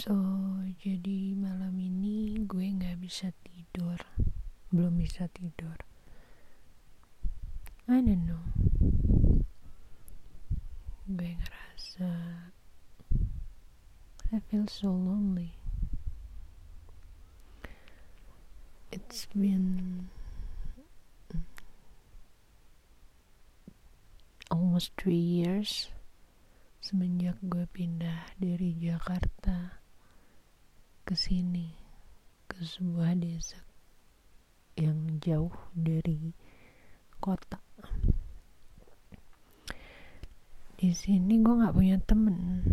So, jadi malam ini gue gak bisa tidur. Belum bisa tidur. I don't know. Gue ngerasa I feel so lonely. It's been almost three years semenjak gue pindah dari Jakarta ke sini ke sebuah desa yang jauh dari kota. Di sini gue nggak punya temen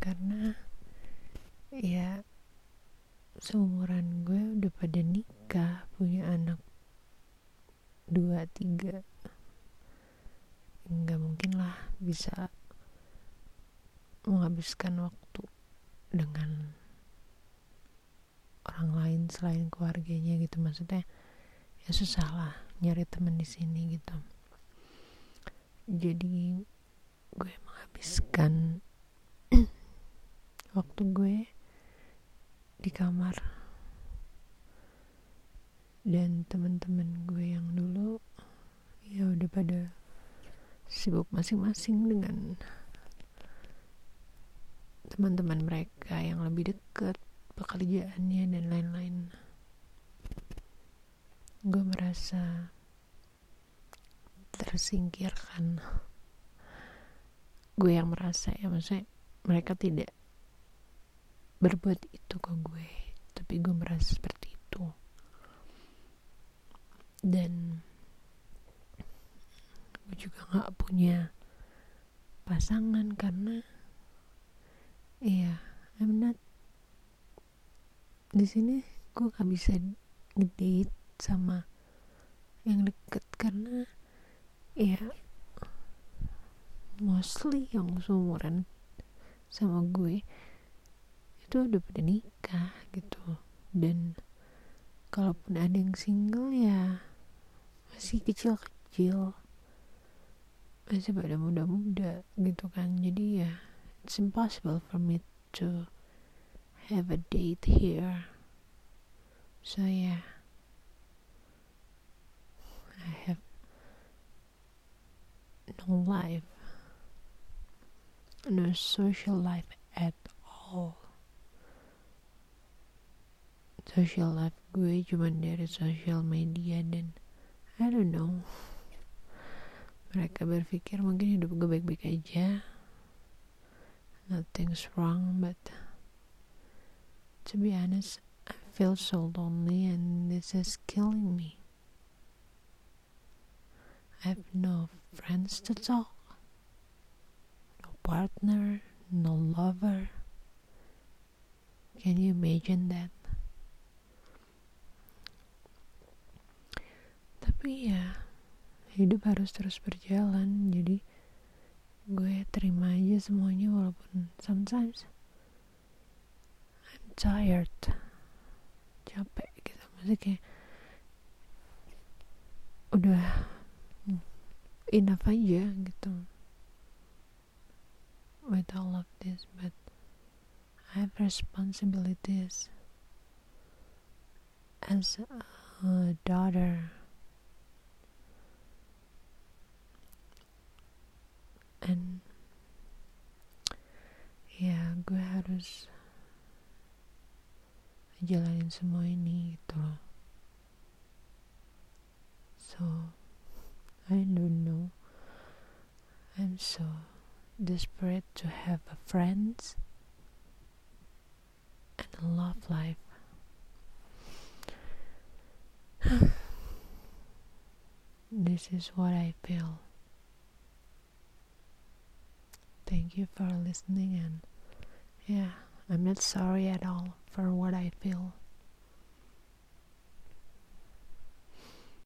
karena ya seumuran gue udah pada nikah punya anak dua tiga. Nggak mungkin lah bisa menghabiskan waktu dengan orang lain selain keluarganya gitu. Maksudnya ya susah lah nyari teman di sini gitu. Jadi gue menghabiskan waktu gue di kamar. Dan teman-teman gue yang dulu ya udah pada sibuk masing-masing dengan teman-teman mereka yang lebih dekat pekerjaannya dan lain-lain. Gue merasa tersingkirkan. Gue yang merasa ya maksudnya mereka tidak berbuat itu ke gue tapi gue merasa seperti itu. Dan gue juga gak punya pasangan karena iya di sini gue gak bisa ngedate sama yang deket karena ya mostly yang seumuran sama gue itu udah pada nikah gitu. Dan kalaupun ada yang single ya masih kecil-kecil masih pada muda-muda gitu kan. Jadi ya it's impossible for me to have a date here. So yeah, I have no life, no social life at all. Social life gue cuma dari social media dan I don't know. Mereka berpikir mungkin hidup gue baik-baik aja. Nothing's wrong, but to be honest, I feel so lonely and this is killing me. I have no friends to talk, no partner, no lover. Can you imagine that? Tapi ya, hidup harus terus berjalan, jadi gue terima aja semuanya walaupun sometimes tired. Capek gitu. Maksudnya kayak udah enough aja gitu. With all of this but I have responsibilities as a daughter. And ya gue harus ini gitu loh so I don't know. I'm so desperate to have a friends and a love life. This is what I feel. Thank you for listening and yeah I'm not sorry at all for what I feel.